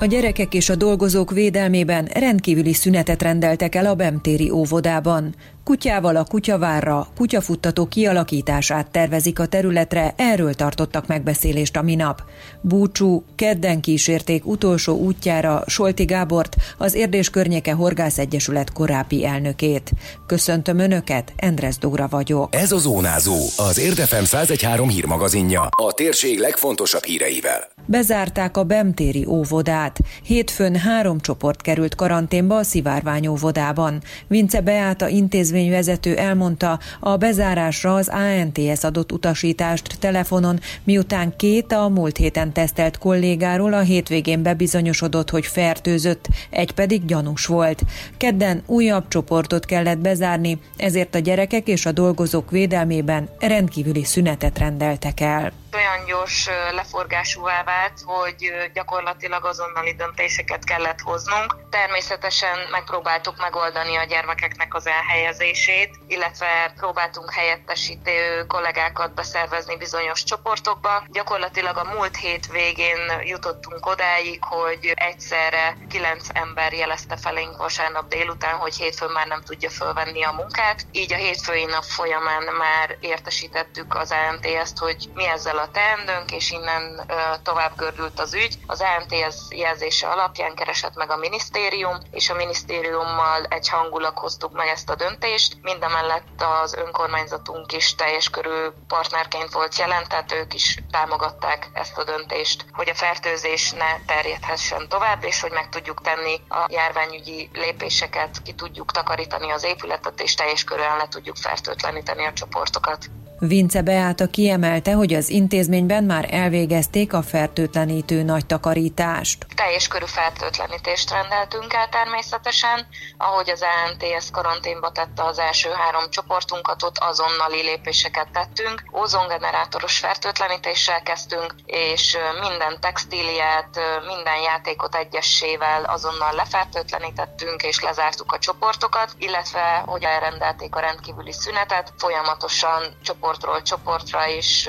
A gyerekek és a dolgozók védelmében rendkívüli szünetet rendeltek el a Bemtéri óvodában. Kutyával a kutyavárra, kutyafuttató kialakítását tervezik a területre, erről tartottak megbeszélést a minap. Búcsú kedden kísérték utolsó útjára Solti Gábort, az Érdés Környéke Horgász Egyesület korábbi elnökét. Köszöntöm Önöket, Endres Dóra vagyok. Ez a Zónázó, az Érdefem 1013 hírmagazinja, a térség legfontosabb híreivel. Bezárták a Bemtéri óvodát. Hétfőn három csoport került karanténba a Szivárvány óvodában. Vince Beáta intézményvezető elmondta, a bezárásra az ANTS adott utasítást telefonon, miután két a múlt héten tesztelt kollégáról a hétvégén bebizonyosodott, hogy fertőzött, egy pedig gyanús volt. Kedden újabb csoportot kellett bezárni, ezért a gyerekek és a dolgozók védelmében rendkívüli szünetet rendeltek el olyan gyors leforgásúvá vált, hogy gyakorlatilag azonnali döntéseket kellett hoznunk. Természetesen megpróbáltuk megoldani a gyermekeknek az elhelyezését, illetve próbáltunk helyettesítő kollégákat beszervezni bizonyos csoportokba. Gyakorlatilag a múlt hét végén jutottunk odáig, hogy egyszerre kilenc ember jelezte felénk vasárnap délután, hogy hétfőn már nem tudja fölvenni a munkát. Így a hétfői nap folyamán már értesítettük az AMT-ezt, hogy mi ezzel a teendőnk, és innen tovább gördült az ügy. Az AMTS jelzése alapján keresett meg a minisztérium, és a minisztériummal egy hangulag hoztuk meg ezt a döntést. Mindemellett az önkormányzatunk is teljes körű partnerként volt jelen, tehát ők is támogatták ezt a döntést, hogy a fertőzés ne terjedhessen tovább, és hogy meg tudjuk tenni a járványügyi lépéseket, ki tudjuk takarítani az épületet, és teljes körülön le tudjuk fertőtleníteni a csoportokat. Vince Beáta kiemelte, hogy az intézményben már elvégezték a fertőtlenítő nagy takarítást. Teljes körű fertőtlenítést rendeltünk el természetesen, ahogy az ANTS karanténba tette az első három csoportunkat, ott azonnali lépéseket tettünk. Ozongenerátoros fertőtlenítéssel kezdtünk, és minden textíliát, minden játékot egyesével azonnal lefertőtlenítettünk, és lezártuk a csoportokat, illetve, hogy elrendelték a rendkívüli szünetet, folyamatosan csoport csoportról csoportra és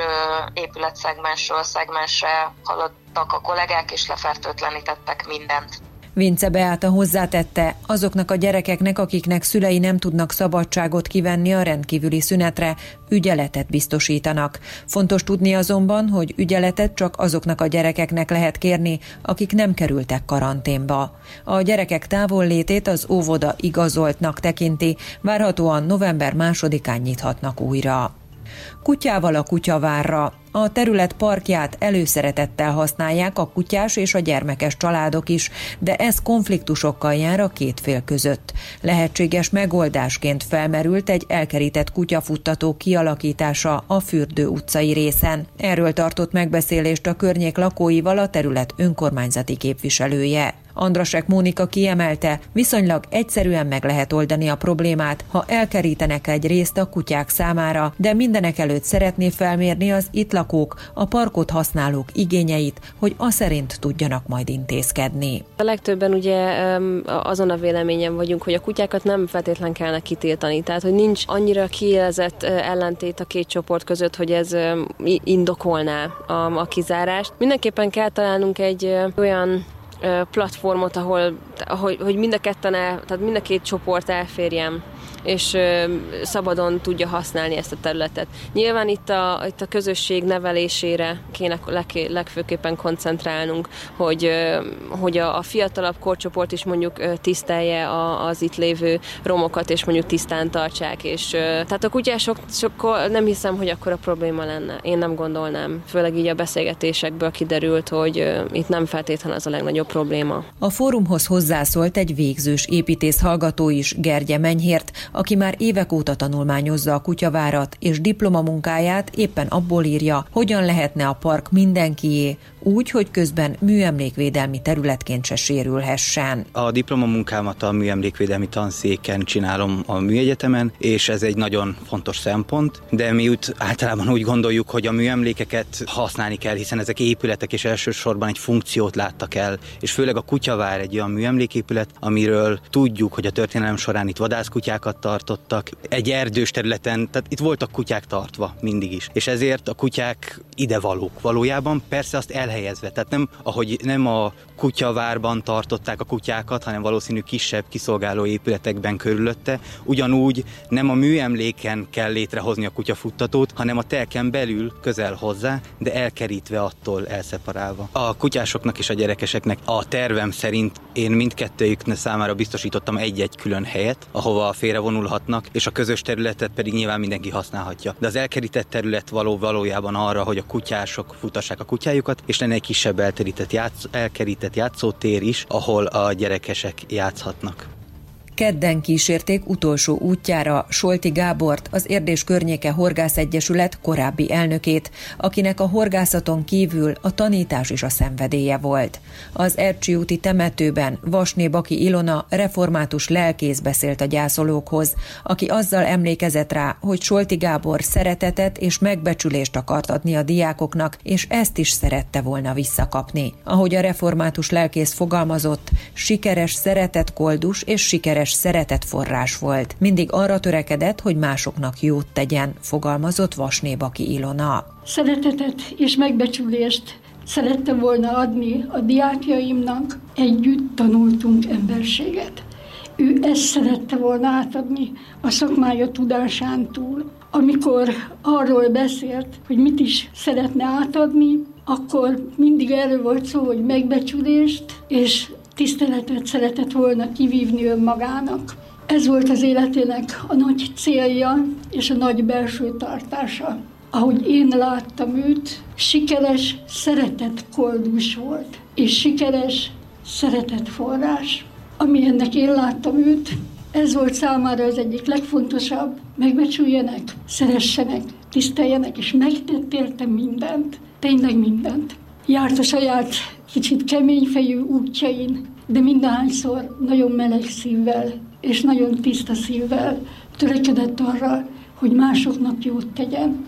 épületszegmensről szegmensre haladtak a kollégák, és lefertőtlenítettek mindent. Vince Beáta hozzátette, azoknak a gyerekeknek, akiknek szülei nem tudnak szabadságot kivenni a rendkívüli szünetre, ügyeletet biztosítanak. Fontos tudni azonban, hogy ügyeletet csak azoknak a gyerekeknek lehet kérni, akik nem kerültek karanténba. A gyerekek távollétét az óvoda igazoltnak tekinti, várhatóan november másodikán nyithatnak újra. Kutyával a kutyavárra. A terület parkját előszeretettel használják a kutyás és a gyermekes családok is, de ez konfliktusokkal jár a két fél között. Lehetséges megoldásként felmerült egy elkerített kutyafuttató kialakítása a Fürdő utcai részen. Erről tartott megbeszélést a környék lakóival a terület önkormányzati képviselője. Andrasek Mónika kiemelte, viszonylag egyszerűen meg lehet oldani a problémát, ha elkerítenek egy részt a kutyák számára, de mindenek előtt szeretné felmérni az itt lakók, a parkot használók igényeit, hogy a szerint tudjanak majd intézkedni. A legtöbben ugye azon a véleményen vagyunk, hogy a kutyákat nem feltétlen kellene kitiltani, tehát hogy nincs annyira kiélezett ellentét a két csoport között, hogy ez indokolná a, a kizárást. Mindenképpen kell találnunk egy olyan platformot, ahol hogy, hogy mind a ketten el, tehát mind a két csoport elférjen és szabadon tudja használni ezt a területet. Nyilván itt a, itt a közösség nevelésére kéne leg, legfőképpen koncentrálnunk, hogy, hogy a, a fiatalabb korcsoport is mondjuk tisztelje a, az itt lévő romokat, és mondjuk tisztán tartsák. És, tehát a kutyások sokkal nem hiszem, hogy akkor a probléma lenne. Én nem gondolnám. Főleg így a beszélgetésekből kiderült, hogy itt nem feltétlenül az a legnagyobb probléma. A fórumhoz hozzászólt egy végzős építész hallgató is, Gergye Menyhért, aki már évek óta tanulmányozza a kutyavárat, és diplomamunkáját éppen abból írja, hogyan lehetne a park mindenkié, úgy, hogy közben műemlékvédelmi területként se sérülhessen. A diplomamunkámat a műemlékvédelmi tanszéken csinálom a műegyetemen, és ez egy nagyon fontos szempont, de mi úgy általában úgy gondoljuk, hogy a műemlékeket használni kell, hiszen ezek épületek és elsősorban egy funkciót láttak el, és főleg a kutyavár egy olyan műemléképület, amiről tudjuk, hogy a történelem során itt vadászkutyákat tartottak. Egy erdős területen, tehát itt voltak kutyák tartva mindig is. És ezért a kutyák idevalók valójában, persze azt elhelyezve. Tehát nem, ahogy nem a kutyavárban tartották a kutyákat, hanem valószínű kisebb kiszolgáló épületekben körülötte. Ugyanúgy nem a műemléken kell létrehozni a kutyafuttatót, hanem a telken belül közel hozzá, de elkerítve attól elszeparálva. A kutyásoknak és a gyerekeseknek a tervem szerint én mindkettőjük számára biztosítottam egy-egy külön helyet, ahova félrevonulhatnak, és a közös területet pedig nyilván mindenki használhatja. De az elkerített terület való valójában arra, hogy a kutyások futassák a kutyájukat, és lenne egy kisebb elterített játsz, elkerített játszótér is, ahol a gyerekesek játszhatnak. Kedden kísérték utolsó útjára Solti Gábort, az Érdés Környéke Horgász Egyesület korábbi elnökét, akinek a horgászaton kívül a tanítás is a szenvedélye volt. Az Ercsi úti temetőben Vasné Baki Ilona református lelkész beszélt a gyászolókhoz, aki azzal emlékezett rá, hogy Solti Gábor szeretetet és megbecsülést akart adni a diákoknak, és ezt is szerette volna visszakapni. Ahogy a református lelkész fogalmazott, sikeres szeretett koldus és sikeres sikeres szeretetforrás volt. Mindig arra törekedett, hogy másoknak jót tegyen, fogalmazott Vasnébaki Ilona. Szeretetet és megbecsülést szerettem volna adni a diákjaimnak, együtt tanultunk emberséget. Ő ezt szerette volna átadni a szakmája tudásán túl. Amikor arról beszélt, hogy mit is szeretne átadni, akkor mindig erről volt szó, hogy megbecsülést és tiszteletet szeretett volna kivívni önmagának. Ez volt az életének a nagy célja és a nagy belső tartása. Ahogy én láttam őt, sikeres, szeretett koldus volt, és sikeres, szeretett forrás. Ami ennek én láttam őt, ez volt számára az egyik legfontosabb, megbecsüljenek, szeressenek, tiszteljenek, és megtett érte mindent, tényleg mindent. Járt a saját kicsit keményfejű útjain, de mindahányszor nagyon meleg szívvel és nagyon tiszta szívvel törekedett arra, hogy másoknak jót tegyen.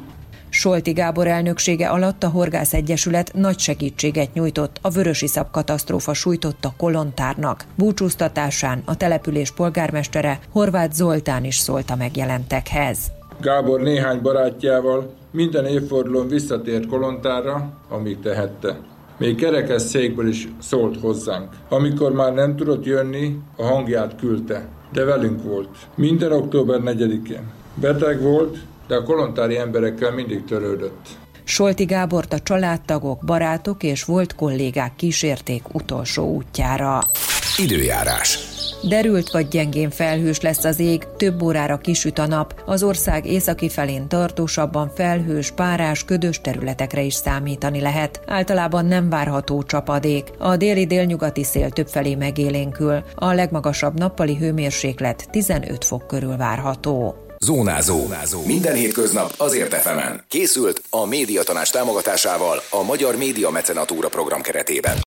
Solti Gábor elnöksége alatt a Horgász Egyesület nagy segítséget nyújtott a vörösi szab katasztrófa sújtotta kolontárnak. Búcsúztatásán a település polgármestere Horváth Zoltán is szólt a megjelentekhez. Gábor néhány barátjával minden évfordulón visszatért Kolontárra, amíg tehette. Még kerekes székből is szólt hozzánk. Amikor már nem tudott jönni, a hangját küldte, de velünk volt. Minden október 4-én. Beteg volt, de a kolontári emberekkel mindig törődött. Solti Gábort a családtagok, barátok és volt kollégák kísérték utolsó útjára. Időjárás. Derült vagy gyengén felhős lesz az ég, több órára kisüt a nap, az ország északi felén tartósabban felhős, párás, ködös területekre is számítani lehet. Általában nem várható csapadék. A déli délnyugati szél többfelé megélénkül. A legmagasabb nappali hőmérséklet 15 fok körül várható. Zónázó. Zónázó. Minden hétköznap azért efemen. Készült a médiatanás támogatásával a Magyar Média Mecenatúra program keretében.